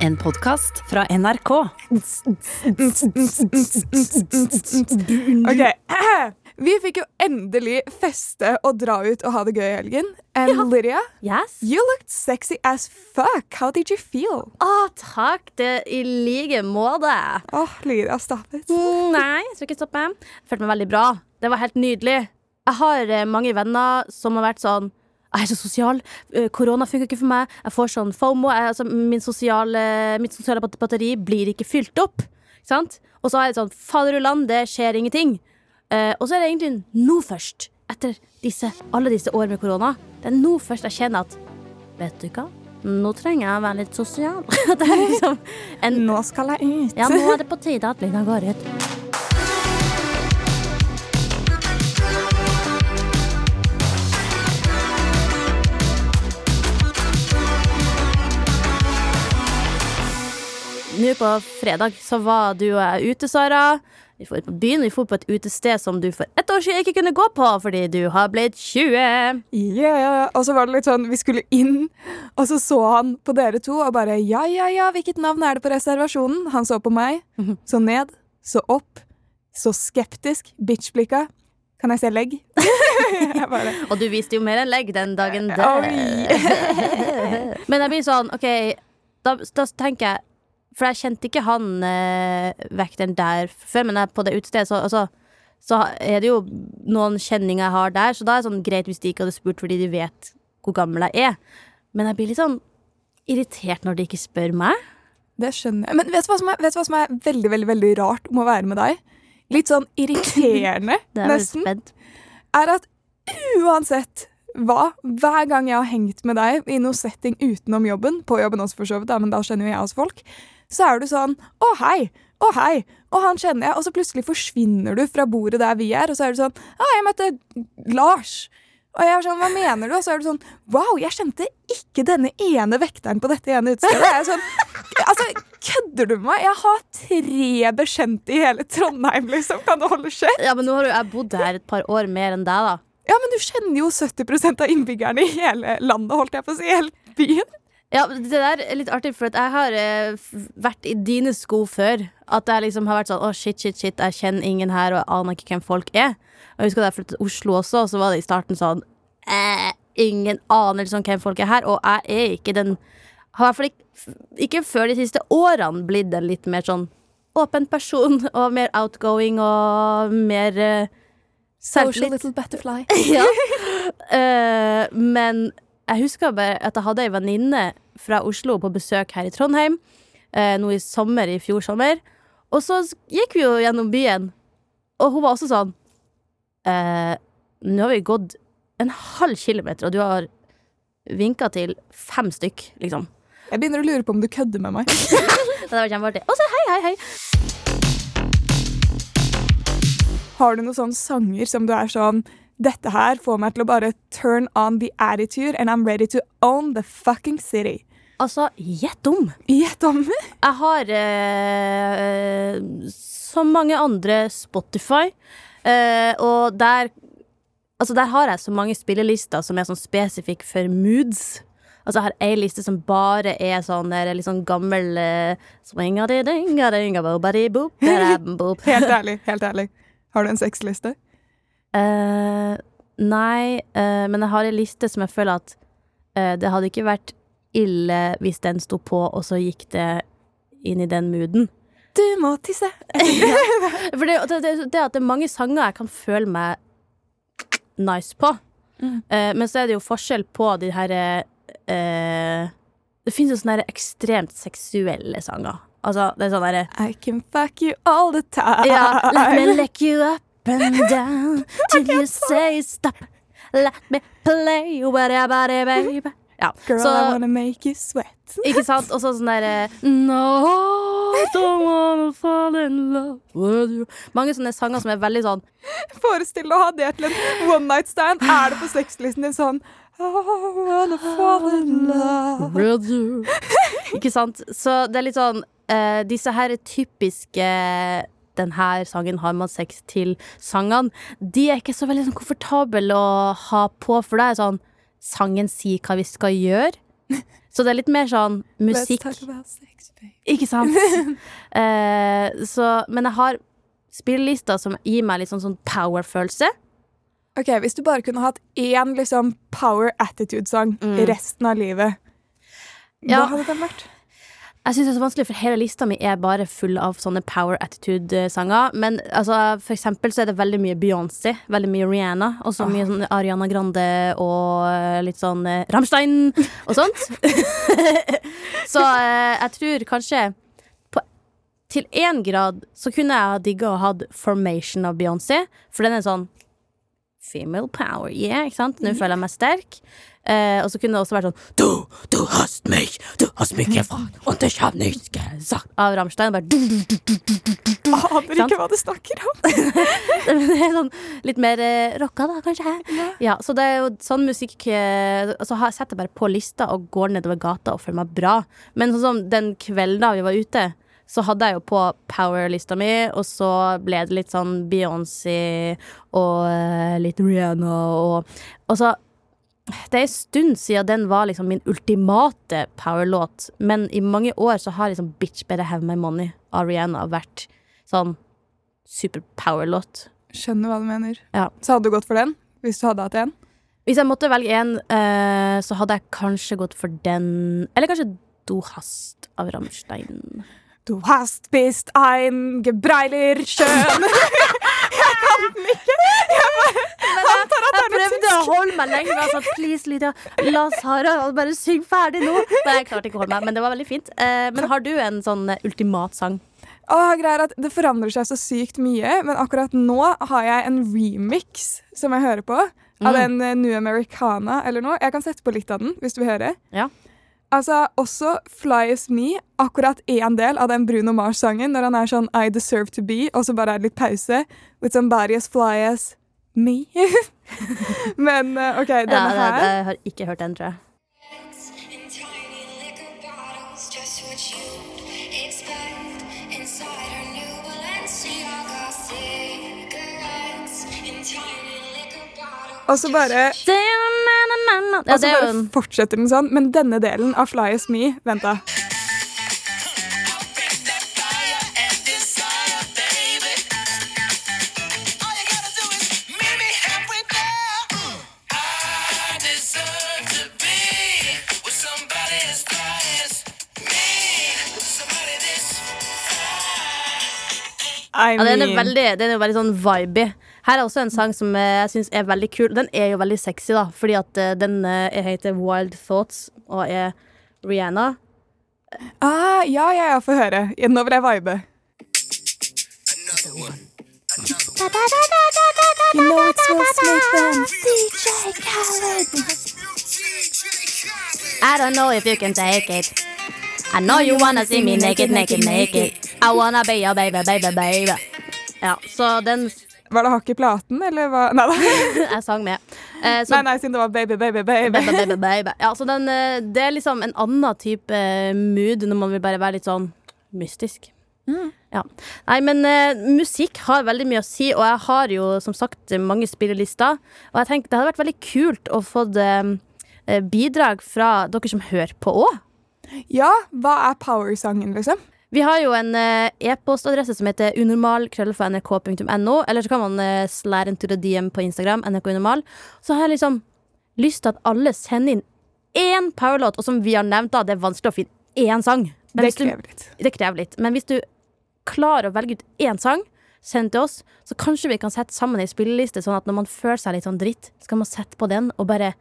En podkast fra NRK. Ok, Vi fikk jo endelig feste og dra ut og ha det gøy i helgen. And Lydia, Yes? you looked sexy as fuck. How did you feel? Å, takk. Det i like måte. Åh, Lydia, stop it. Mm, nei, jeg skal ikke stoppe. Følte meg veldig bra. Det var helt nydelig. Jeg har eh, mange venner som har vært sånn jeg er så sosial. Eh, Korona funker ikke for meg. Jeg får sånn FOMO. Jeg, altså, min sosiale, mitt sosiale batteri blir ikke fylt opp. Ikke sant? Og så har jeg sånn Faderullan, det skjer ingenting. Eh, og så er det egentlig nå først, etter disse, alle disse år med korona, det er nå først jeg kjenner at Vet du hva? Nå trenger jeg å være litt sosial. liksom en Nå skal jeg ut. ja, nå er det på tide at Lina går ut. Nå på fredag så var du og jeg ute, Sara. Vi får på byen, vi får på et utested som du for ett år siden ikke kunne gå på fordi du har blitt 20. Yeah. Og så var det litt sånn, vi skulle inn, og så så han på dere to og bare ja, ja, ja, hvilket navn er det på reservasjonen? Han så på meg, så ned, så opp, så skeptisk, bitch-blikka. Kan jeg se legg? bare Og du viste jo mer enn legg den dagen der. Men jeg blir sånn, OK, da, da tenker jeg For jeg kjente ikke han eh, vekteren der før, men jeg, på det utestedet så, altså, så er det jo noen kjenninger jeg har der, så da er det sånn greit hvis de ikke hadde spurt fordi de vet hvor gammel jeg er. Men jeg blir litt sånn irritert når de ikke spør meg. Det skjønner jeg. Men vet du hva som er, hva som er veldig, veldig, veldig rart om å være med deg? Litt sånn irriterende, Det er nesten. spent. er at uansett hva, hver gang jeg har hengt med deg i noe setting utenom jobben, på jobben også for så vidt, men da kjenner jo jeg også folk, så er du sånn 'Å, hei! Å, hei!' Og han kjenner jeg, og så plutselig forsvinner du fra bordet der vi er, og så er du sånn 'Å, jeg møtte Lars'. Og jeg er sånn, hva mener du? Og så er du sånn Wow, jeg kjente ikke denne ene vekteren på dette ene utestedet. Jeg er sånn, altså, Kødder du med meg? Jeg har tre bekjente i hele Trondheim, liksom. Kan det holde skjedd? Ja, men nå har jo jeg bodd her et par år mer enn deg, da. Ja, men du kjenner jo 70% av innbyggerne i hele landet, holdt jeg på å si. Hele byen. Ja, Det der er litt artig, for jeg har eh, vært i dine sko før. At jeg liksom har vært sånn Å, shit, shit, shit, jeg kjenner ingen her, og jeg aner ikke hvem folk er. Og jeg husker da jeg flyttet til Oslo også, og så var det i starten sånn eh, Ingen aner om hvem folk er her, og jeg er ikke den Har i hvert fall ikke, ikke før de siste årene blitt en litt mer sånn åpen person, og mer outgoing og mer eh, Social little butterfly. ja. uh, men jeg husker bare at jeg hadde ei venninne fra Oslo på besøk her i Trondheim. eh, nå i sommer, i fjor sommer. Og så gikk vi jo gjennom byen, og hun var også sånn eh, Nå har vi gått en halv kilometer, og du har vinka til fem stykk, liksom. Jeg begynner å lure på om du kødder med meg. Det var kjempeartig. Og så hei, hei, hei. Har du noen sånne sanger som du er sånn Dette her får meg til å bare turn on the attitude, and I'm ready to own the fucking city. Altså, gjett om. Gjett om. Jeg har eh, som mange andre Spotify, eh, og der Altså, der har jeg så mange spillelister som er sånn spesifikke for moods. Altså, jeg har ei liste som bare er sånn der litt sånn gammel eh. Helt ærlig. helt ærlig. Har du en sexliste? Eh, nei, uh, men jeg har en liste som jeg føler at uh, det hadde ikke vært ille hvis den sto på, og så gikk det inn i den mooden. Du må tisse. For det, det, det, det at det er mange sanger jeg kan føle meg nice på. Mm. Men så er det jo forskjell på de her Det finnes jo sånne ekstremt seksuelle sanger. Altså, det er sånn derre I can fuck you all the time. Ja, let me lick you up and down till you say stop. Let me play body, baby. Ja, Girl, I wanna make you sweat. ikke sant? Og så sånn derre No, don't wanna fall in love with you. Mange sånne sanger som er veldig sånn Forestill deg å ha det til en one night stand. Er det på sexlisten din sånn I wanna fall in love with you. Ikke sant? Så det er litt sånn uh, Disse her typiske den her sangen har man sex til sangene. De er ikke så veldig sånn komfortable å ha på, for det er sånn Sangen sier hva vi skal gjøre. Så det er litt mer sånn musikk sex. Ikke sant? eh, så, men jeg har spillelister som gir meg litt sånn, sånn power-følelse. Ok, Hvis du bare kunne hatt én liksom, power attitude-sang Mm. resten av livet, Ja. hva hadde den vært? Jeg synes det er så vanskelig, for hele lista mi er bare full av sånne power attitude-sanger. Men altså, for eksempel så er det veldig mye Beyoncé, veldig mye Rihanna, og så mye sånn Ariana Grande og eh, litt sånn eh, Rammstein og sånt. så eh, jeg tror kanskje på, til én grad så kunne jeg ha digga å ha Formation av Beyoncé, for den er sånn Female power, yeah, ikke sant? Nå føler jeg meg sterk. Eh, og så kunne det også vært sånn Du, du hast mich, du hast mich gefragt, und ich hab nichts gesagt. Av Rammstein. Bare, Aner ikke hva du snakker om. det er sånn litt mer eh, rocka, da, kanskje. Ja. så det er jo sånn musikk eh, Så setter jeg bare på lista og går nedover gata og føler meg bra. Men sånn som den kvelden da vi var ute, så hadde jeg jo på power-lista mi, og så ble det litt sånn Beyoncé og eh, litt Rihanna og så Det er en stund siden den var liksom min ultimate power-låt, men i mange år så har liksom Bitch Better Have My Money av Rihanna vært sånn super-power-låt. Skjønner hva du mener. Ja. Så hadde du gått for den? Hvis du hadde hatt en? Hvis jeg måtte velge en, eh, så hadde jeg kanskje gått for den Eller kanskje Do hast av Rammstein. Du hast bist ein gebreiler schön. jeg kan den ikke! Jeg bare antar at det Jeg er noe prøvde å holde meg lenge. Jeg sa please, Lydia, la Sara bare synge ferdig nå. Nei, jeg klarte ikke å holde meg, men det var veldig fint. Eh, men har du en sånn eh, ultimat sang? Åh, greier at Det forandrer seg så sykt mye, men akkurat nå har jeg en remix som jeg hører på. Av Mm. den eh, New Americana eller noe. Jeg kan sette på litt av den hvis du vil høre. Ja. Altså, Også Fly As Me, akkurat én del av den Bruno Mars-sangen, når han er sånn I deserve to be, og så bare er det litt pause. With somebody as fly as me. men OK, denne Ja, denne det, her jeg har ikke hørt den, tror jeg. Og så bare bottles, just what you'd expect inside her new Balenciaga cigarettes in tiny liquor bottles. Og så Ja, Og så bare fortsetter den sånn. Men denne delen av Fly As Me Vent, da. I Ja, den er veldig, den er veldig sånn vibey. Her er også en sang som eh, jeg syns er veldig kul. Den er jo veldig sexy, da, fordi at eh, den eh, heter Wild Thoughts og er Rihanna. Ah, ja, ja, ja, få høre. Nå vil jeg vibe. You know it's Will Smith and DJ Khaled. I don't know if you can take it. I know you wanna see me naked, naked, naked. I wanna be your baby, baby, baby. Ja, så den Var det hakk i platen, eller hva? Nei da. jeg sang med. Eh, så Nei, nei, siden det var baby, baby, baby. Baby, baby, baby. Ja, så den, eh, det er liksom en annen type eh, mood når man vil bare være litt sånn mystisk. Ja. Nei, men uh, musikk har veldig mye å si, og jeg har jo som sagt mange spillelister. Og jeg tenker det hadde vært veldig kult å få uh, bidrag fra dere som hører på òg. Ja, hva er power-sangen, liksom? Vi har jo en eh, e-postadresse som heter unormal.krøllalfa.nrk.no, eller så kan man uh, en into the DM på Instagram, NRK Unormal. Så har jeg liksom lyst til at alle sender inn én powerlåt, og som vi har nevnt, da, det er vanskelig å finne én sang. Men Det du- krever litt. det krever litt. Men hvis du klarer å velge ut én sang, send til oss, så kanskje vi kan sette sammen ei spilleliste, sånn at når man føler seg litt sånn dritt, så kan man sette på den og bare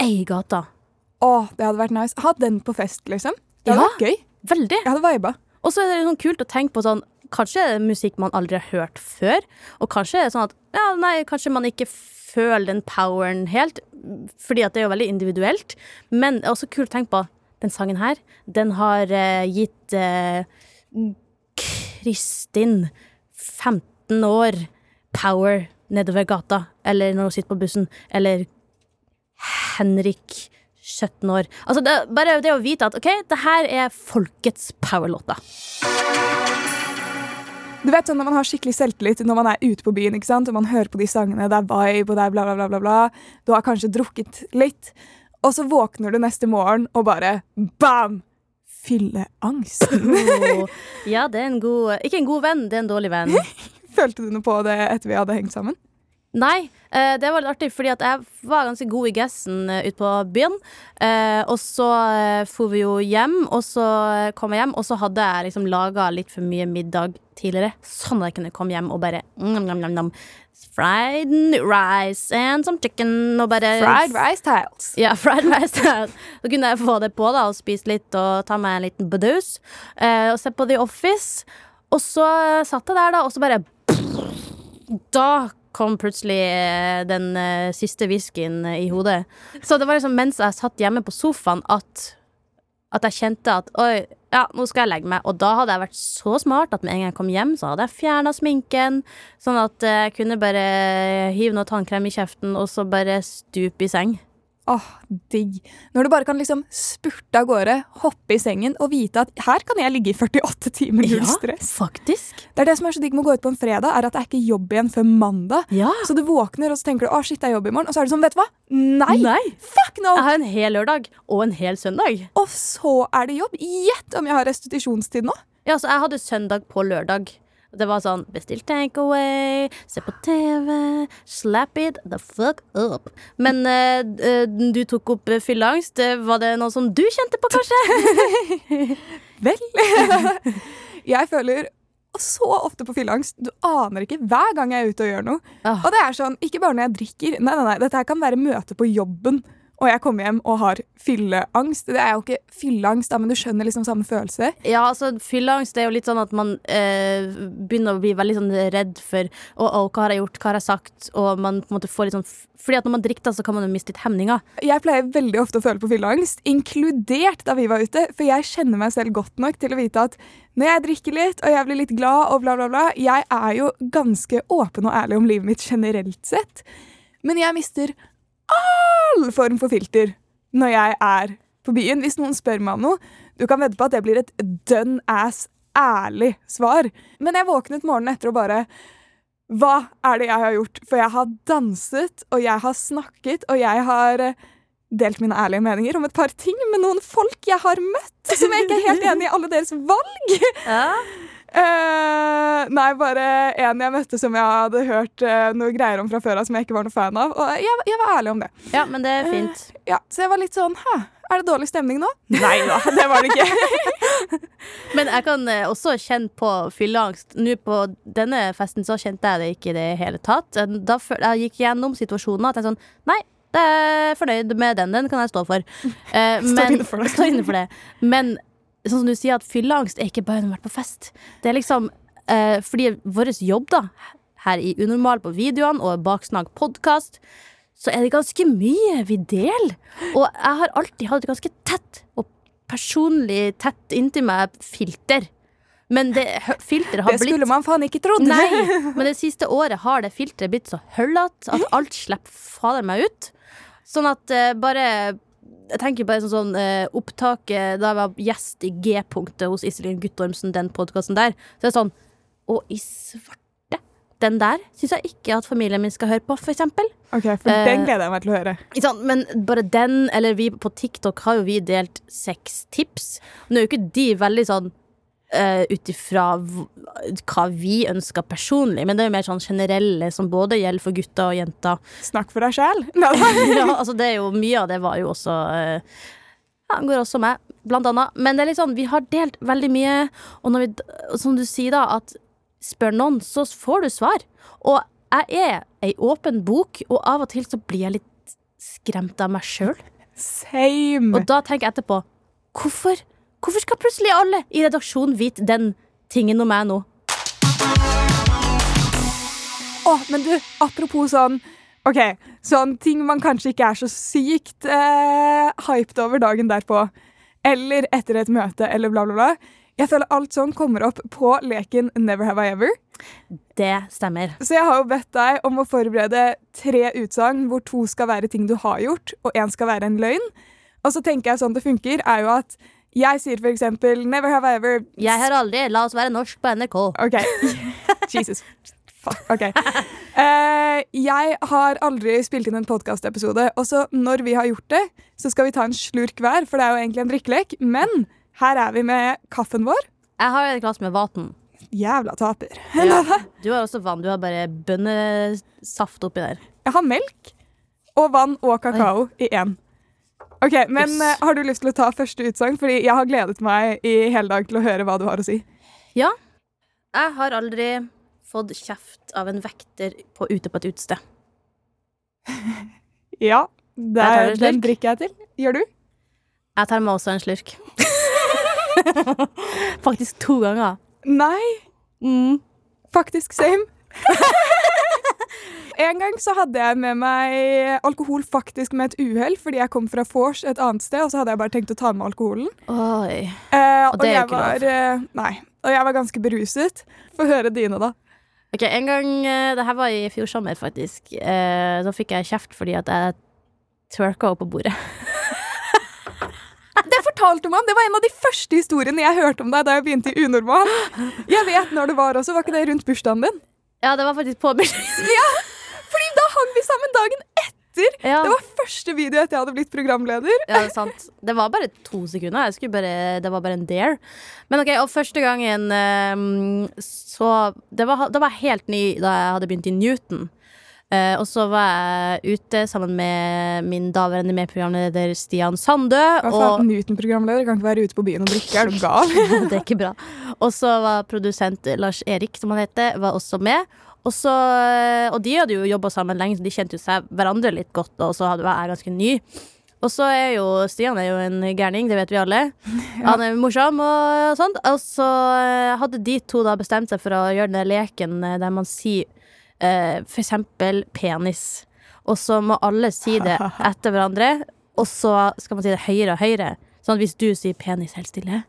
eie gata. Å, det hadde vært nice. Ha den på fest, liksom. Det hadde Ja. vært gøy. Veldig. Jeg hadde viba. Og så er det sånn kult å tenke på sånn Kanskje er det musikk man aldri har hørt før, og kanskje er det sånn at ja, nei, kanskje man ikke føler den poweren helt, fordi at det er jo veldig individuelt. Men det er også kult å tenke på den sangen her. Den har uh, gitt uh, Kristin 15 år power nedover gata, eller når hun sitter på bussen, eller Henrik 17 år. Altså det, bare det å vite at ok, det her er folkets powerlåter. Du vet sånn Når man har skikkelig selvtillit når man er ute på byen ikke sant? og man hører på de sangene, det er vibe og det er bla, bla, bla, bla. Du har kanskje drukket litt, og så våkner du neste morgen og bare bam! Fylleangst. Oh. Ja, det er en god Ikke en god venn, det er en dårlig venn. Følte du noe på det etter vi hadde hengt sammen? Nei, eh, det var litt artig, fordi at jeg var ganske god i gessen uh, ute på byen. Eh, og så for vi jo hjem, og så eh, kom jeg hjem, og så hadde jeg liksom laga litt for mye middag tidligere. Sånn at jeg kunne komme hjem og bare nam, nam, nam, Fried rice and some chicken og bare Fried rice tiles. Ja, fried rice. tiles. Så kunne jeg få det på da og spise litt og ta meg en liten bedus Eh, og se på The Office. Og så satt jeg der, da, og så bare Da kom plutselig eh, den eh, siste whiskyen eh, i hodet. Så det var liksom mens jeg satt hjemme på sofaen at at jeg kjente at oi, ja, nå skal jeg legge meg. Og da hadde jeg vært så smart at med en gang jeg kom hjem, så hadde jeg fjerna sminken. Sånn at jeg kunne bare hive noe tannkrem i kjeften og så bare stupe i seng. Åh, digg. Når du bare kan liksom spurte av gårde, hoppe i sengen og vite at her kan jeg ligge i 48 timer null stress. faktisk. Det er det som er så digg med å gå ut på en fredag, er at det er ikke jobb igjen før mandag. Ja. Så du våkner og så tenker du, å shit, det er jobb i morgen. Og så er det sånn, vet du hva? Nei! Nei. Fuck no! Jeg har en hel lørdag og en hel søndag. Og så er det jobb. Gjett om jeg har restitusjonstid nå. Ja, så jeg hadde søndag på lørdag. Det var sånn bestill takeaway, se på TV, slap it the fuck up. Men eh, du tok opp eh, fylleangst. Var det noe som du kjente på, kanskje? Vel. jeg føler så ofte på fylleangst. Du aner ikke hver gang jeg er ute og gjør noe. Oh. Og det er sånn, ikke bare når jeg drikker. Nei, nei, nei, Dette her kan være møte på jobben, og jeg kommer hjem og har fylleangst. Det er jo ikke fylleangst, da, men du skjønner liksom samme følelse. Ja, altså Fylleangst er jo litt sånn at man eh, begynner å bli veldig sånn redd for Å, å, hva har jeg gjort, hva har jeg sagt? Og man på en måte får litt sånn Fordi at når man drikker, så kan man jo miste litt hemninger. Jeg pleier veldig ofte å føle på fylleangst, inkludert da vi var ute, for jeg kjenner meg selv godt nok til å vite at når jeg drikker litt, og jeg blir litt glad, og bla, bla, bla Jeg er jo ganske åpen og ærlig om livet mitt generelt sett, men jeg mister all form for filter når jeg er på byen. Hvis noen spør meg om noe, du kan vedde på at det blir et dønn ass ærlig svar. Men jeg våknet morgenen etter og bare Hva er det jeg har gjort? For jeg har danset, og jeg har snakket, og jeg har eh, delt mine ærlige meninger om et par ting med noen folk jeg har møtt, som jeg ikke er helt enig i alle deres valg. Eh, nei, bare en jeg møtte som jeg hadde hørt uh, noe greier om fra før av, som jeg ikke var noe fan av. Og jeg, jeg var ærlig om det. Ja, men det er fint. Ja, Så jeg var litt sånn Hæ, er det dårlig stemning nå? Nei da, det var det ikke. Men jeg kan eh, også kjenne på fylleangst. Nå på denne festen så kjente jeg det ikke i det hele tatt. Da jeg gikk gjennom situasjonen og tenkte sånn Nei, jeg er fornøyd med den. Den kan jeg stå for. Uh, men- det. Inne for det. Men sånn som du sier, at fylleangst er ikke bare når man har vært på fest. Det er liksom eh, Fordi vår jobb, da, her i Unormal på videoene og Baksnakk podkast, så er det ganske mye vi deler. Og jeg har alltid hatt et ganske tett og personlig tett inntil meg filter. Men det filteret har blitt Det blitt skulle man faen ikke trodd. Nei, men det siste året har det filteret blitt så høllete at alt slipper fader meg ut. Sånn at eh, bare Jeg tenker bare sånn, sånn uh, opptaket da jeg var gjest i G-punktet hos Iselin Guttormsen, den podkasten der. Så er det sånn Å, i svarte. Den der syns jeg ikke at familien min skal høre på, for eksempel. Ok, for uh, den gleder jeg meg til å høre. Sånn. Men bare den, eller vi på TikTok har jo vi delt seks tips. Nå er jo ikke de veldig sånn uh, ut ifra hva vi ønsker personlig, men det er jo mer sånn generelle som både gjelder for gutter og jenter. Snakk for deg sjæl. ja, altså det er jo Mye av det var jo også uh, ja, går også med, blant annet. Men det er litt sånn, vi har delt veldig mye, og når vi, som du sier da, at spør noen, så får du svar. Og jeg er ei åpen bok, og av og til så blir jeg litt skremt av meg sjøl. Same. Og da tenker jeg etterpå hvorfor, hvorfor skal plutselig alle i redaksjonen vite den tingen om meg nå? Å, men du, apropos sånn Ok, sånn ting man kanskje ikke er så sykt eh, hyped over dagen derpå, eller etter et møte, eller bla, bla, bla. Jeg føler alt sånn kommer opp på leken Never Have I Ever. Det stemmer. Så jeg har jo bedt deg om å forberede tre utsagn hvor to skal være ting du har gjort, og én skal være en løgn. Og så tenker jeg sånn det funker, er jo at jeg sier for eksempel Never have I ever Jeg har aldri La oss være norsk på NRK. OK. Jesus ok. Eh, jeg har aldri spilt inn en podkastepisode, og så når vi har gjort det, så skal vi ta en slurk hver, for det er jo egentlig en drikkelek. Men her er vi med kaffen vår. Jeg har et glass med vann. Jævla taper. Ja. Du har også vann. Du har bare bønnesaft oppi der. Jeg har melk og vann og kakao i én. Ok, Men Yes. eh, har du lyst til å ta første utsagn? Fordi jeg har gledet meg i hele dag til å høre hva du har å si. Ja. Jeg har aldri fått kjeft av en vekter på, ute på et utested. Ja, der, den drikker jeg til. Gjør du? Jeg tar meg også en slurk. Faktisk to ganger. Nei, Mm. faktisk same. En gang så hadde jeg med meg alkohol faktisk med et uhell, fordi jeg kom fra vors et annet sted, og så hadde jeg bare tenkt å ta med alkoholen. Oi. Eh, Og er jeg var, eh, Nei. Og jeg var ganske beruset. Få høre dine, da. Ok, En gang eh, Det her var i fjor sommer, faktisk. Eh, da fikk jeg kjeft fordi at jeg twerka opp på bordet. Det fortalte man! Det var en av de første historiene jeg hørte om deg da jeg begynte i Unormal. Jeg vet når det var også. Var ikke det rundt bursdagen din? Ja, det var faktisk på bursdagen. Fordi da hang vi sammen dagen etter! Ja. Det var første video etter jeg hadde blitt programleder. Ja, det er sant. Det var bare to sekunder. Bare, det var bare en dare. Men ok, og første gangen ehm, så det var, Det var helt ny da jeg hadde begynt i Newton. Uh, og så var jeg ute sammen med min daværende medprogramleder Stian Sandø. Hva faen, Newton-programleder kan ikke være ute på byen og drikke. Er du gal? det er ikke bra. Og så var produsent Lars Erik, som han heter, var også med. Og, så, og de hadde jo jobba sammen lenge, så de kjente jo seg hverandre litt godt. Og så hadde- jeg ganske ny. Og så er jo Stian er jo en gærning, det vet vi alle. Han er morsom og sånt. Og så eh, hadde de to da bestemt seg for å gjøre den leken eh, der man sier eh, for eksempel penis. Og så må alle si det etter hverandre, og så skal man si det høyere og høyere. Sånn at hvis du sier penis helt stille,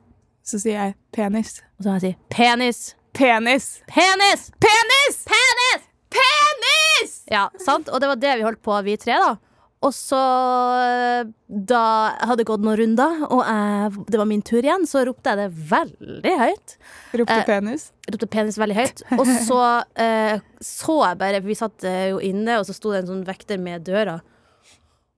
Så sier jeg penis. og så kan jeg si penis. Penis! Penis! Penis! Penis! Penis! Ja, sant? Og det var det vi holdt på, vi tre, da. Og så, da hadde gått noen runder, og jeg, det var min tur igjen, så ropte jeg det veldig høyt. Ropte Eh, penis. ropte penis veldig høyt. Og så eh, så jeg bare, for vi satt eh, jo inne, og så sto det en sånn vekter med døra.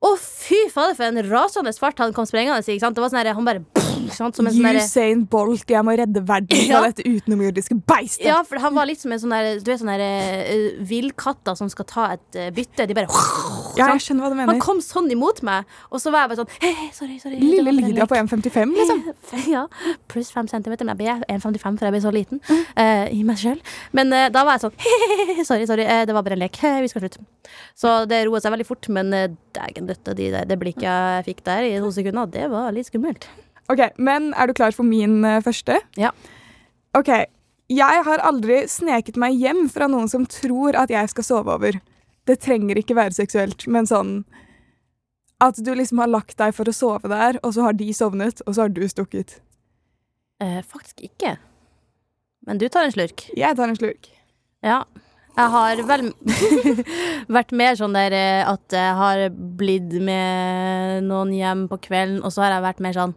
Å, fy fader, for en rasende fart han kom sprengende i. Det var sånn her, han bare ikke sant? Som en sånn derre- Usain Bolt, jeg må redde verden fra Ja. dette utenomjordiske beistet. Ja, for han var litt som en sånn der Du vet sånne der, eh, villkatter som skal ta et uh, bytte. De bare Ja, jeg skjønner hva du Han kom sånn imot meg, og så var jeg bare sånn hey, sorry, sorry. Lille Lydia på 1,55, liksom. Ja, pluss fem centimeter. Men jeg ble 1,55 for jeg ble så liten uh, i meg sjøl. Men da var jeg sånn hey, sorry, sorry, det var bare en lek. Vi skal slutte. Så det roet seg veldig fort, men uh, dægen døtte, de der, det blikket jeg fikk der i to sekunder, det var litt skummelt. Ok, Men er du klar for min eh, første? Ja. Ok, Jeg har aldri sneket meg hjem fra noen som tror at jeg skal sove over. Det trenger ikke være seksuelt, men sånn At du liksom har lagt deg for å sove der, og så har de sovnet, og så har du stukket. Eh, faktisk ikke. Men du tar en slurk. Jeg tar en slurk. Ja. Jeg har vel vært mer sånn der eh, at jeg har blitt med noen hjem på kvelden, og så har jeg vært mer sånn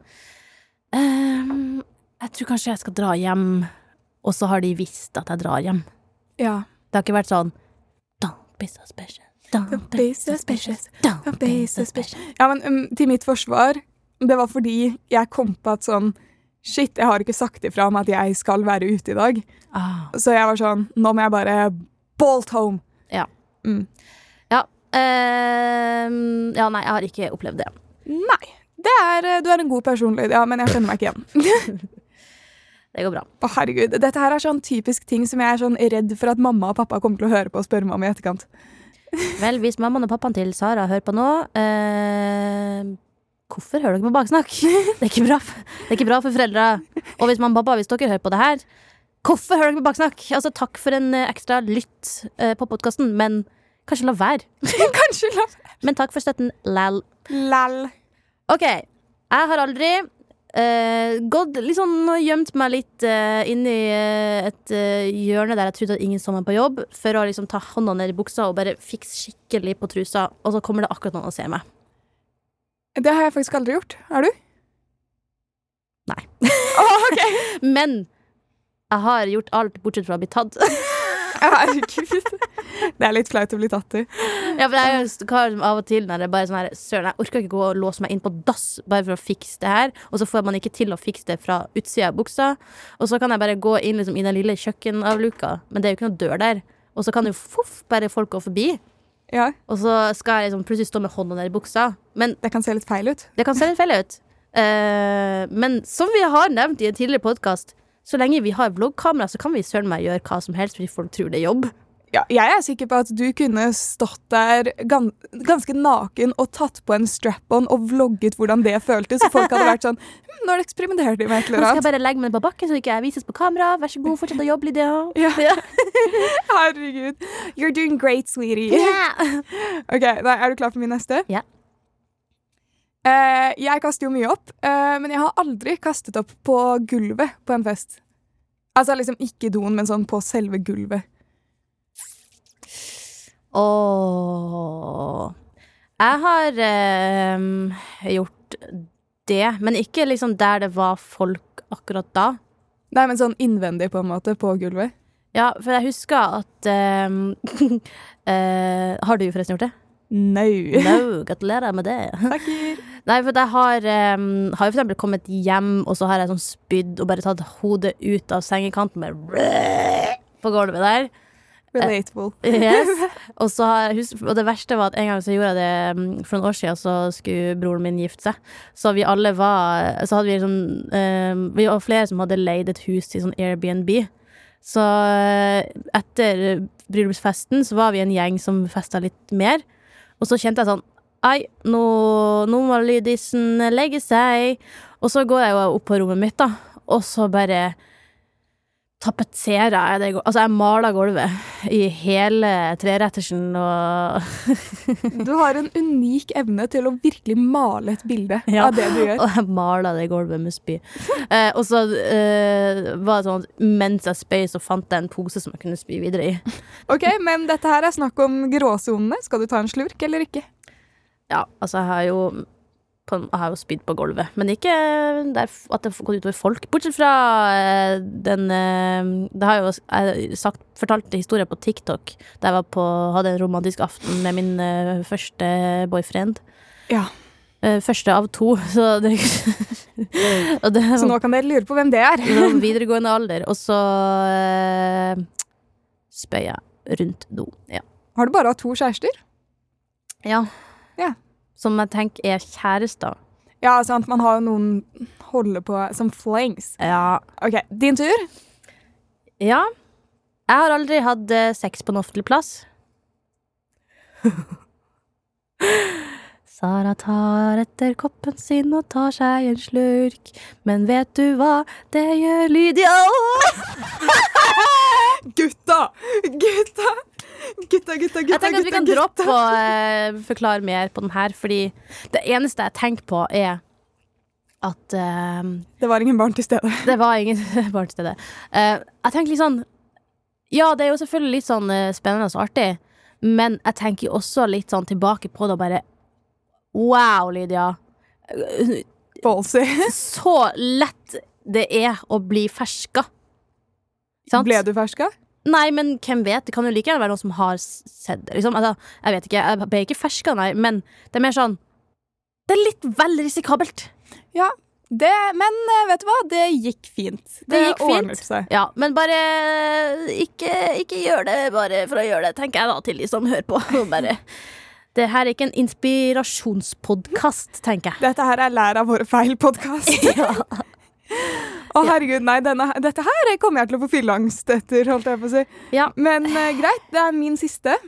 Jeg tror kanskje jeg skal dra hjem, og så har de visst at jeg drar hjem. Ja. Det har ikke vært sånn Don't be so special. Don't be so special. Don't be so special. Ja, men um, til mitt forsvar, det var fordi jeg kom på at sånn Shit, jeg har ikke sagt ifra om at jeg skal være ute i dag. Ah. Så jeg var sånn Nå må jeg bare bolt home. Ja. Mm. Ja. Uh, ja, nei, jeg har ikke opplevd det. Nei. Det er, eh, du er en god person, Lydia, men jeg kjenner meg ikke igjen. Det går bra. Å, herregud. Dette her er sånn typisk ting som jeg er sånn redd for at mamma og pappa kommer til å høre på og spørre meg om i etterkant. Vel, hvis mammaen og pappaen til Sara hører på nå eh, Hvorfor hører dere på baksnakk? Det er ikke bra, det er ikke bra for foreldre. Og hvis mamma og pappa, hvis dere hører på det her, hvorfor hører dere på baksnakk? Altså, takk for en eh, ekstra lytt eh, på podkasten, men kanskje la være. Kanskje la Men takk for støtten, lal. Lall. OK. Jeg har aldri uh, gått sånn gjemt meg litt uh, inni uh, et uh, hjørne der jeg trodde at ingen så meg på jobb, for å liksom ta hånda ned i buksa og bare fikse skikkelig på trusa, og så kommer det akkurat noen og ser meg. Det har jeg faktisk aldri gjort. Har du? Nei. Oh, okay. Men jeg har gjort alt bortsett fra å bli tatt. Herregud. Det er litt flaut å bli tatt i. Ja, for jeg som av og til når det bare er sånn her Søren, jeg orker ikke gå og låse meg inn på dass bare for å fikse det her. Og så får man ikke til å fikse det fra utsida av buksa. Og så kan jeg bare gå inn liksom, i den lille kjøkkenavluka, men det er jo ikke noe dør der. Og så kan jo foff, bare folk gå forbi. Ja, Og så skal jeg liksom plutselig stå med hånda ned i buksa. Men Det kan se litt feil ut. det kan se litt feil ut. Uh, men som vi har nevnt i en tidligere podkast, så lenge vi har vloggkamera, så kan vi søren meg gjøre hva som helst fordi folk tror det er jobb. Ja, jeg er sikker på at du kunne stått der gans ganske naken og tatt på en strap-on og vlogget hvordan det føltes. Så folk hadde vært sånn hm, Nå eksperimenterer de med et Nå eller skal jeg bare legge meg på bakken så ikke jeg vises på kamera. Vær så god, fortsett å jobbe, Lydia. Ja. Herregud. You're doing great, sweetie. Yeah. Ok, da Er du klar for min neste? Ja. Eh, jeg kaster jo mye opp, eh, men jeg har aldri kastet opp på gulvet på en fest. Altså liksom ikke doen, men sånn på selve gulvet. Åh Jeg har ehm, gjort det, men ikke liksom der det var folk akkurat da. Nei, men sånn innvendig, på en måte, på gulvet. Ja, for jeg husker at ehm, eh, Har du forresten gjort det? No. No, gratulerer med det. Takker. Nei, for jeg har, um, har jo for eksempel kommet hjem, og så har jeg sånn spydd og bare tatt hodet ut av sengekanten bare på gulvet der. Relatable. Yes. Og, så har og det verste var at en gang så gjorde jeg det mm, For noen år siden så skulle broren min gifte seg. Så vi alle var Så hadde vi sånn um, Vi var flere som hadde leid et hus til sånn Airbnb. Så eh, etter bryllupsfesten så var vi en gjeng som festa litt mer. Og så kjente jeg sånn Ai, nå, nå må Lydisen legge seg. Og så går jeg jo opp på rommet mitt, da. Og så bare tapetserer jeg det Altså, jeg maler gulvet i hele trerettersen og Du har en unik evne til å virkelig male et bilde Ja. av det du gjør. Og jeg maler det gulvet med spy. Eh, og så eh, var det sånn at mens jeg spøy, så fant jeg en pose som jeg kunne spy videre i. Ok, Men dette her er snakk om gråsonene. Skal du ta en slurk eller ikke? Ja, altså, jeg har jo på, jeg har jo spydd på gulvet, men ikke der, at det har gått utover folk. Bortsett fra eh, den eh, Det har jo jeg sagt, fortalt en historie på TikTok da jeg var på, hadde en romantisk aften med min eh, første boyfriend. Ja. Første av to, så det, det Så nå kan dere lure på hvem det er. Videregående alder, og så eh, spøy jeg rundt do. Ja. Har du bare hatt to kjærester? ja. Ja. Som jeg tenker er kjærester. Ja, sant. Man har jo noen holde på som flangs. Ja. Ok, din tur. ja. Jeg har aldri hatt eh, sex på en offentlig plass. Sara tar etter koppen sin og tar seg en slurk. Men vet du hva, det gjør Lydia òg! Gutta! Gutta! Gutta, gutta, gutta, Jeg tenker at vi kan droppe å uh, forklare mer på den her, fordi det eneste jeg tenker på, er at uh, Det var ingen barn til stede. det var ingen barn til stede. Uh, jeg tenker litt sånn Ja, det er jo selvfølgelig litt sånn spennende og artig, men jeg tenker jo også litt sånn tilbake på det og bare Wow, Lydia. Ballsy. Så lett det er å bli ferska. Sant? Ble du ferska? Nei, men hvem vet? Det kan jo like gjerne være noen som har sett det. Liksom. Altså, jeg vet ikke, jeg ble ikke ferska, nei, men det er mer sånn Det er litt vel risikabelt. Ja. Det, men eh, vet du hva? Det gikk fint. Det gikk fint. seg. Ja, men bare ikke, ikke gjør det bare for å gjøre det, tenker jeg da til de som hører på. Bare, det her er ikke en inspirasjonspodkast, tenker jeg. Dette her er Lær av våre feil-podkast. Å, herregud, nei, denne, dette her kommer jeg til å få fylleangst etter, holdt jeg på å si. Ja. Men uh, greit, det er min siste.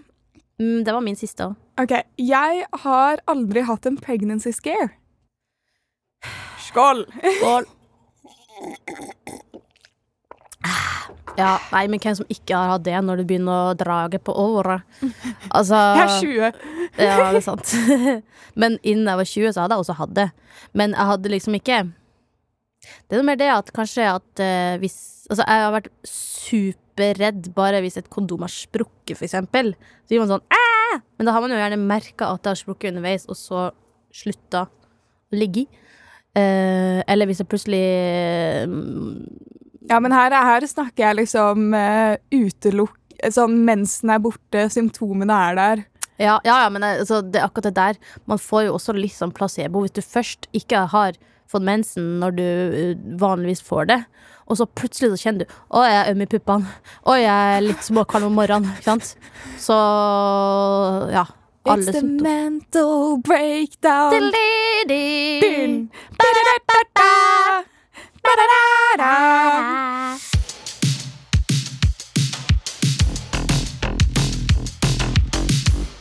Mm, det var min siste òg. Ok, jeg har aldri hatt en pregnancy scare. Skål! Skål. Ja, nei, men hvem som ikke har hatt det når du begynner å drage på året? Altså Jeg er 20. Ja, det er sant. Men innen jeg var 20, så hadde jeg også hatt det. Men jeg hadde liksom ikke Det er noe mer det at kanskje at eh, hvis Altså, jeg har vært superredd bare hvis et kondom har sprukket, for eksempel. Så gir man sånn Æ! Men da har man jo gjerne merka at det har sprukket underveis, og så slutta å ligge i. Eh, eller hvis jeg plutselig mm, Ja, men her, her snakker jeg liksom uh, utelukk sånn mensen er borte, symptomene er der. Ja, ja, ja men altså, det akkurat det der. Man får jo også litt sånn placebo hvis du først ikke har fått mensen når du uh, vanligvis får det, og så plutselig så kjenner du Å, jeg er øm i puppene. Å, jeg er litt småkald om morgenen. Ikke sant? Så ja. It's the mental breakdown. Dun.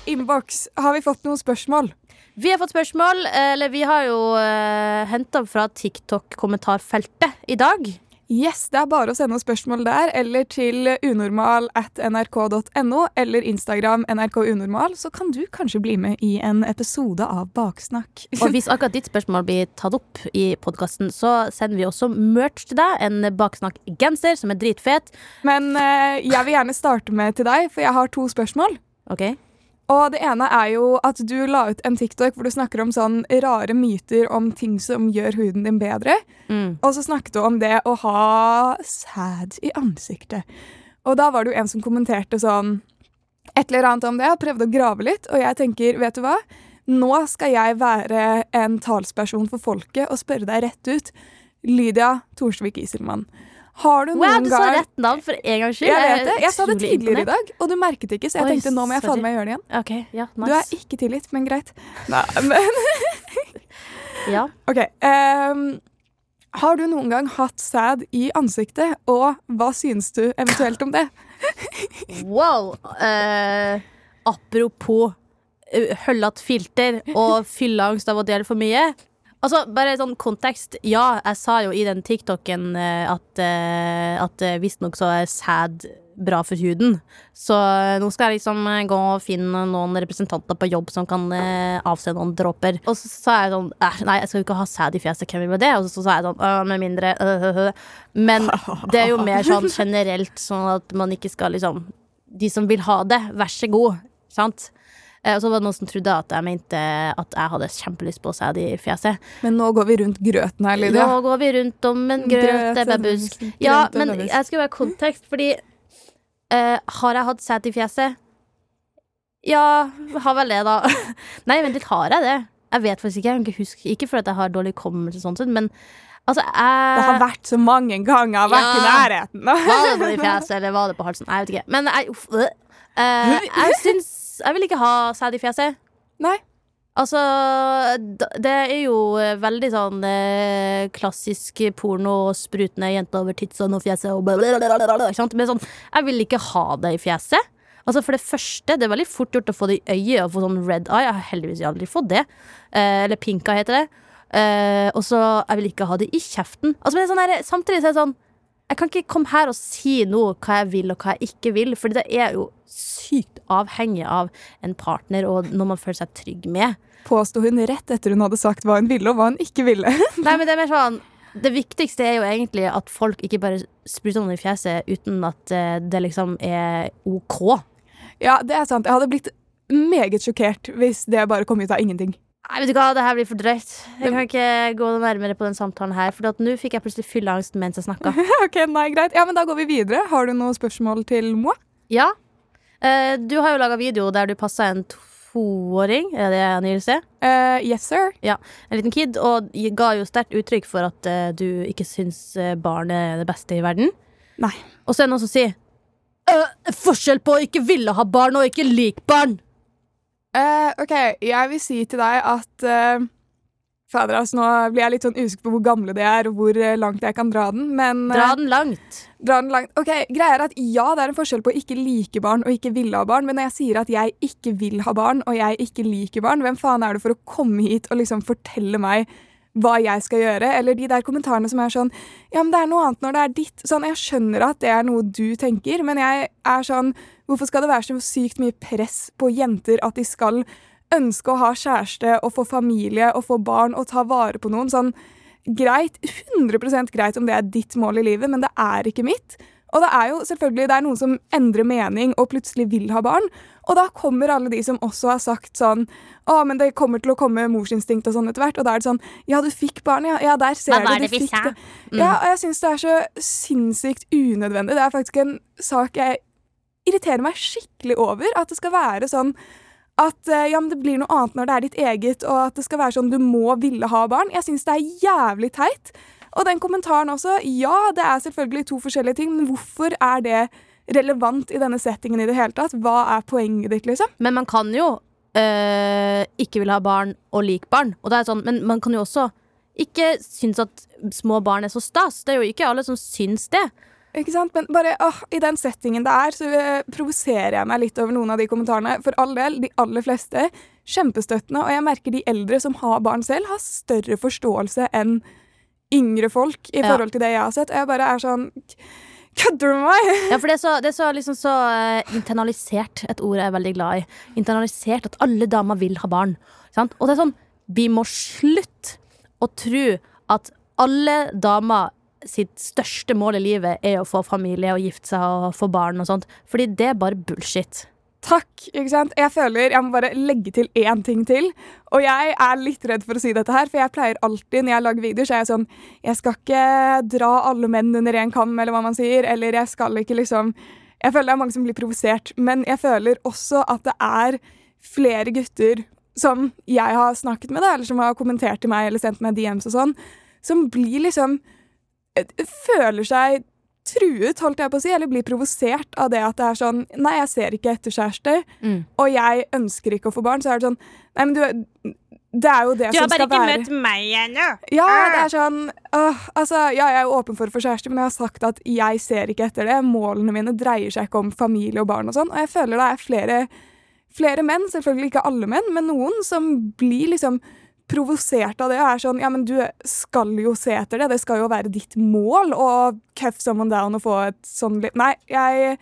Innboks. Har vi fått noen spørsmål? Vi har fått spørsmål, eller vi har jo uh, henta fra TikTok-kommentarfeltet i dag. Yes, Det er bare å sende spørsmål der, eller til unormal at nrk.no, eller Instagram nrkunormal, så kan du kanskje bli med i en episode av Baksnakk. Og hvis akkurat ditt spørsmål blir tatt opp i podkasten, så sender vi også merch til deg. En Baksnakk-genser som er dritfet. Men uh, jeg vil gjerne starte med til deg, for jeg har to spørsmål. Ok? Og det ene er jo at du la ut en TikTok hvor du snakker om sånn rare myter om ting som gjør huden din bedre. Mm. Og så snakket du om det å ha sæd i ansiktet. Og da var det jo en som kommenterte sånn et eller annet om det, og prøvde å grave litt. Og jeg tenker, vet du hva? Nå skal jeg være en talsperson for folket og spørre deg rett ut. Lydia Thorsvik Iselmann. Har du Wow, noen du sa rett navn for en gangs skyld. Jeg vet det. Jeg sa det tidligere i dag, og du merket ikke, så jeg Oi, tenkte nå må jeg faen meg gjøre det igjen. Okay, ja, Du er ikke tilgitt, men greit. Nei, men Ja. OK. Um, har du noen gang hatt sæd i ansiktet, og hva synes du eventuelt om det? Wow. Uh, apropos uh, høllete filter og fylleangst av å dele for mye. Altså, bare sånn kontekst. Ja, jeg sa jo i den TikToken eh, at, uh, at uh, visstnok så er sæd bra for huden. Så eh, nå skal jeg liksom eh, gå og finne noen representanter på jobb som kan eh, avse noen dråper. Og så sa jeg sånn Nei, jeg skal jo ikke ha sæd i fjeset, hvem vil med det? Og så sa jeg sånn «Øh, Med mindre øh, øh». Men det er jo mer sånn generelt, sånn at man ikke skal liksom De som vil ha det, vær så god. Sant? Eh, Og så var det noen som trodde at jeg mente at jeg hadde kjempelyst på sæd i fjeset. Men nå går vi rundt grøten her, Lydia. Nå går vi rundt om en grøt, ebbebusk. Ja, men jeg skal være kontekst, fordi uh, Har jeg hatt sæd i fjeset? Ja, har vel det, da. Nei, vent litt, har jeg det? Jeg vet faktisk ikke. Jeg kan ikke huske. Ikke fordi jeg har dårlig hukommelse, sånn sett, men altså jeg Det har vært så mange ganger, vært i nærheten. Var det på fjeset, eller var det på halsen? Jeg vet ikke. Men jeg, uff, øh. Eh, jeg syns Jeg vil ikke ha sæd i fjeset. Nei. Altså, det er jo eh, veldig sånn eh, klassisk porno, sprutende jente over titsene og fjeset og blablabla, sant? Men sånn, jeg vil ikke ha det i fjeset. Altså For det første, det er veldig fort gjort å få det i øyet og få sånn red eye. Jeg har heldigvis aldri fått det. Eh, eller pinka, heter det. Eh, og så jeg vil ikke ha det i kjeften. Altså, men det er sånn her, samtidig så er det sånn Jeg kan ikke komme her og si nå hva jeg vil og hva jeg ikke vil, for det er jo sykt avhengig av en partner og noe man føler seg trygg med. Påsto hun rett etter hun hadde sagt hva hun ville, og hva hun ikke ville. Nei, men det er mer sånn Det viktigste er jo egentlig at folk ikke bare spruter noen i fjeset uten at eh, det liksom er OK. Ja, det er sant. Jeg hadde blitt meget sjokkert hvis det bare kom ut av ingenting. Nei, vet du hva, det her blir for drøyt. Jeg kan ikke gå nærmere på den samtalen her, for at nå fikk jeg plutselig fylleangst mens jeg snakka. ok, nei, greit. Ja, men Da går vi videre. Har du noen spørsmål til Moa? Ja. Eh, du har jo laga video der du passa en toåring, er det angivelse? Uh, yes, sir. En liten kid, og ga jo sterkt uttrykk for at uh, du ikke syns eh, barn er det beste i verden. Nei. Og så er det noen som sier uh, Forskjell på å ikke ville ha barn og ikke like barn! Eh, ok, jeg vil si til deg at uh, Fader, altså, nå blir jeg litt sånn usikker på hvor gamle de er, og hvor eh, langt jeg kan dra den, men Dra den langt. dra den langt. Ok, greia er at Ja, det er en forskjell på å ikke like barn og ikke ville ha barn, men når jeg sier at jeg ikke vil ha barn, og jeg ikke liker barn, hvem faen er det for å komme hit og liksom fortelle meg hva jeg skal gjøre? Eller de der kommentarene som er sånn Ja, men det er noe annet når det er ditt. Sånn, Jeg skjønner at det er noe du tenker, men jeg er sånn Hvorfor skal det være så sykt mye press på jenter at de skal ønske å ha kjæreste og få familie og få barn og ta vare på noen? Sånn greit, 100% greit om det er ditt mål i livet, men det er ikke mitt. Og det er jo selvfølgelig det er noen som endrer mening og plutselig vil ha barn. Og da kommer alle de som også har sagt sånn Å, men det kommer til å komme morsinstinkt og sånn etter hvert. Og da er det sånn Ja, du fikk barn, ja. Ja, der ser Hva du. Du fikk det. det. Ja, og jeg syns det er så sinnssykt unødvendig. Det er faktisk en sak jeg irriterer meg skikkelig over at det skal være sånn at eh, ja, det blir noe annet når det er ditt eget, og at det skal være sånn du må ville ha barn. Jeg syns det er jævlig teit. Og den kommentaren også. Ja, det er selvfølgelig to forskjellige ting, men hvorfor er det relevant i denne settingen i det hele tatt? Hva er poenget ditt, liksom? Men man kan jo øh, ikke vil ha barn og like barn. Og det er sånn, men man kan jo også ikke synes at små barn er så stas. Det er jo ikke alle som syns det. Ikke sant? Men bare åh, i den settingen det er, så eh, provoserer jeg meg litt over noen av de kommentarene. For all del, de aller fleste kjempestøttende, og jeg merker de eldre som har barn selv, har større forståelse enn yngre folk i forhold til det jeg har sett. Og jeg bare er sånn Kødder du med meg?! Ja, for det er så, det er så, liksom så uh, internalisert, et ord jeg er veldig glad i. Internalisert at alle damer vil ha barn. Sant? Og det er sånn, vi må slutte å tro at alle damer sitt største mål i livet er å få familie og gifte seg og få barn og sånt. Fordi det er bare bullshit. Takk. ikke sant? Jeg føler jeg må bare legge til én ting til. Og jeg er litt redd for å si dette her, for jeg pleier alltid når jeg lager videoer, så er jeg sånn Jeg skal ikke dra alle menn under én kam, eller hva man sier, eller jeg skal ikke liksom Jeg føler det er mange som blir provosert, men jeg føler også at det er flere gutter som jeg har snakket med, da, eller som har kommentert til meg eller sendt meg DMs og sånn, som blir liksom Føler seg truet, holdt jeg på å si, eller blir provosert av det at det er sånn Nei, jeg ser ikke etter kjæreste, Mm. og jeg ønsker ikke å få barn. Så er det sånn Nei, men du Det er jo det som skal være Du har bare ikke møtt meg ennå. Ja, det er sånn øh, Altså, ja, jeg er jo åpen for å få kjæreste, men jeg har sagt at jeg ser ikke etter det. Målene mine dreier seg ikke om familie og barn og sånn, og jeg føler det er flere Flere menn, selvfølgelig ikke alle menn, men noen som blir liksom provosert av det og er sånn Ja, men du skal jo se etter det. Det skal jo være ditt mål å cuff someone down og få et sånn litt Nei, jeg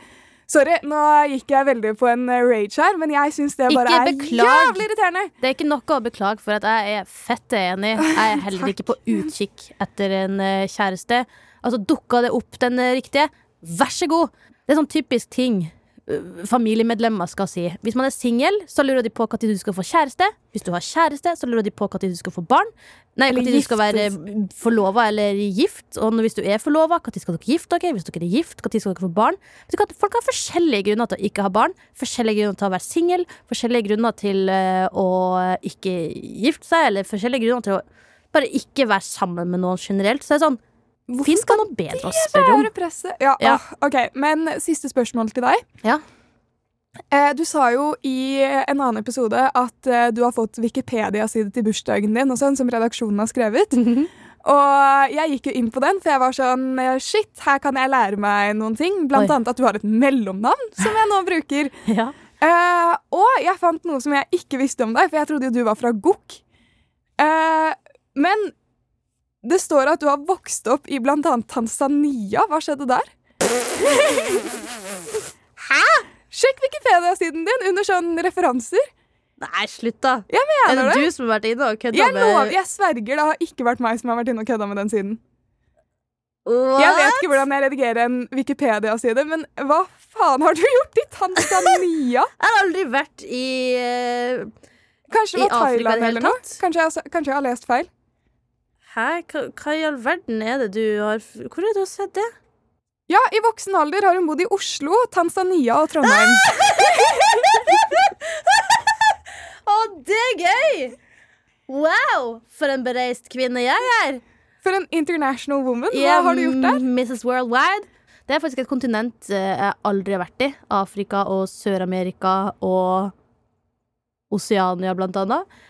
Sorry, nå gikk jeg veldig på en eh, rage her, men jeg syns det bare er jævlig irriterende. Det er ikke noe å beklage for at jeg er fett enig. Jeg er heller ikke på utkikk etter en eh, kjæreste. Altså, dukka det opp den eh, riktige, vær så god! Det er sånn typisk ting familiemedlemmer skal si. Hvis man er singel, så lurer de på når du skal få kjæreste. Hvis du har kjæreste, så lurer de på når du skal få barn. Nei, når du skal være forlova eller gift. Og hvis du er forlova, når skal dere gifte dere? Hvis dere er gift, når skal dere få barn? Folk har forskjellige grunner til å ikke ha barn. Forskjellige grunner til å være singel. Forskjellige grunner til eh, å ikke gifte seg, eller forskjellige grunner til å bare ikke være sammen med noen generelt. Så det er sånn Hvorfor Fins det noe bedre å spørre om? Ja, Ja. Ah, ok, Men siste spørsmål til deg. Ja. Eh, du sa jo i en annen episode at eh, du har fått Wikipedia-side til bursdagen din, sånn, som redaksjonen har skrevet. Og jeg gikk jo inn på den, for jeg var sånn eh, Shit, her kan jeg lære meg noen ting. Blant Oi. annet at du har et mellomnavn, som jeg nå bruker. Ja. Eh, og jeg fant noe som jeg ikke visste om deg, for jeg trodde jo du var fra Gokk. Eh, men det står at du har vokst opp i annet Tanzania. Hva skjedde der? Hæ? Sjekk Wikipedia-siden din under sånn referanser. Nei, slutt, da. Jeg Er mener det det. du som har vært inne og kødda Jeg, lover, med jeg sverger, det har ikke vært meg som har vært inne og kødda med den siden. What? Jeg vet ikke hvordan jeg redigerer en Wikipedia-side, men hva faen har du gjort i Tanzania? Jeg har aldri vært i uh, Kanskje det I var Thailand eller noe? Kanskje jeg, kanskje jeg har lest feil? Hæ? Hva, hva i all verden er det du har Hvor er det du har sett det? Ja, i voksen alder har hun bodd i Oslo, Tanzania og Trondheim. Å, det er gøy! Wow! For en bereist kvinne jeg er. For en international woman. Hva er har du gjort der? Mrs. Worldwide. Det er faktisk et kontinent eh, jeg aldri har vært i. Afrika og Sør-Amerika og Oseania, blant annet.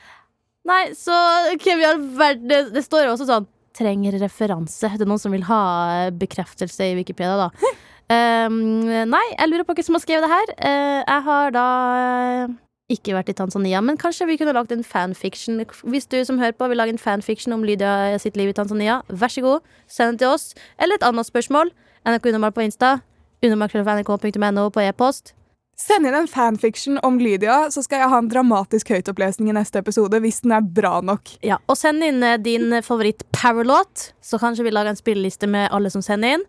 Nei, så verden det, det står jo også sånn Trenger referanse. Det er noen som vil ha eh, bekreftelse i Wikipedia, da. Um, nei, jeg lurer på hvem som har skrevet det her. Uh, jeg har da eh, ikke vært i Tanzania, men kanskje vi kunne lagd en fanfiction. Hvis du som hører på vil lage en fanfiction om Lydia sitt liv i Tanzania, vær så god, send den til oss. Eller et annet spørsmål. NRK Unormal på Insta. Unormal.nrk.no på e-post. Send inn en fanfiction om Lydia, så skal jeg ha en dramatisk høytopplesning i neste episode hvis den er bra nok. Ja, og send inn eh, din favoritt-powerlåt, så kanskje vi lager en spilleliste med alle som sender inn.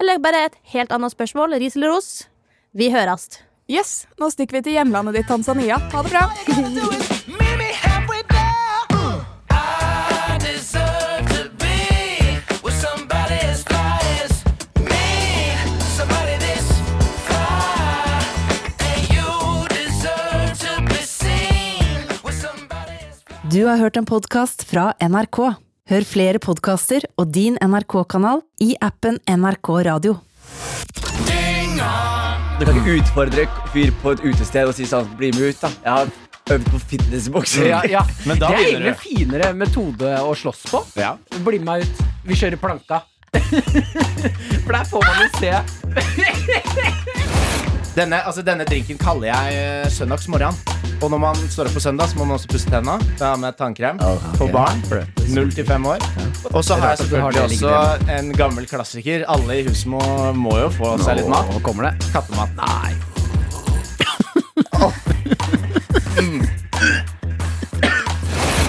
Eller bare et helt annet spørsmål. Ris eller ros? Vi høres. Yes, nå stikker vi til hjemlandet ditt, Tanzania. Ha det bra. Du har hørt en podkast fra NRK. Hør flere podkaster og din NRK-kanal i appen NRK Radio. Du kan ikke utfordre fyr på et utested og si sånn Bli med ut, da. Jeg har øvd på fitnessbokser. Ja, ja. Men da det er egentlig en finere metode å slåss på. Ja. Bli med meg ut. Vi kjører planka. For der får man jo se. Denne, altså, denne drinken kaller jeg eh, søndagsmorgen. Og når man står opp på søndag, så må man også pusse tenna. Da har med tannkrem På barn. Null til fem år. Og så har jeg selvfølgelig også en gammel klassiker. Alle i huset må, må jo få seg litt mat. Nå kommer det. Kattemat. Nei.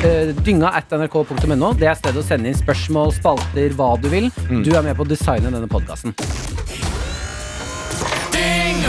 Uh, Dynga at nrk.no. Det er stedet å sende inn spørsmål, spalter, hva du vil. Du er med på å designe denne podkasten.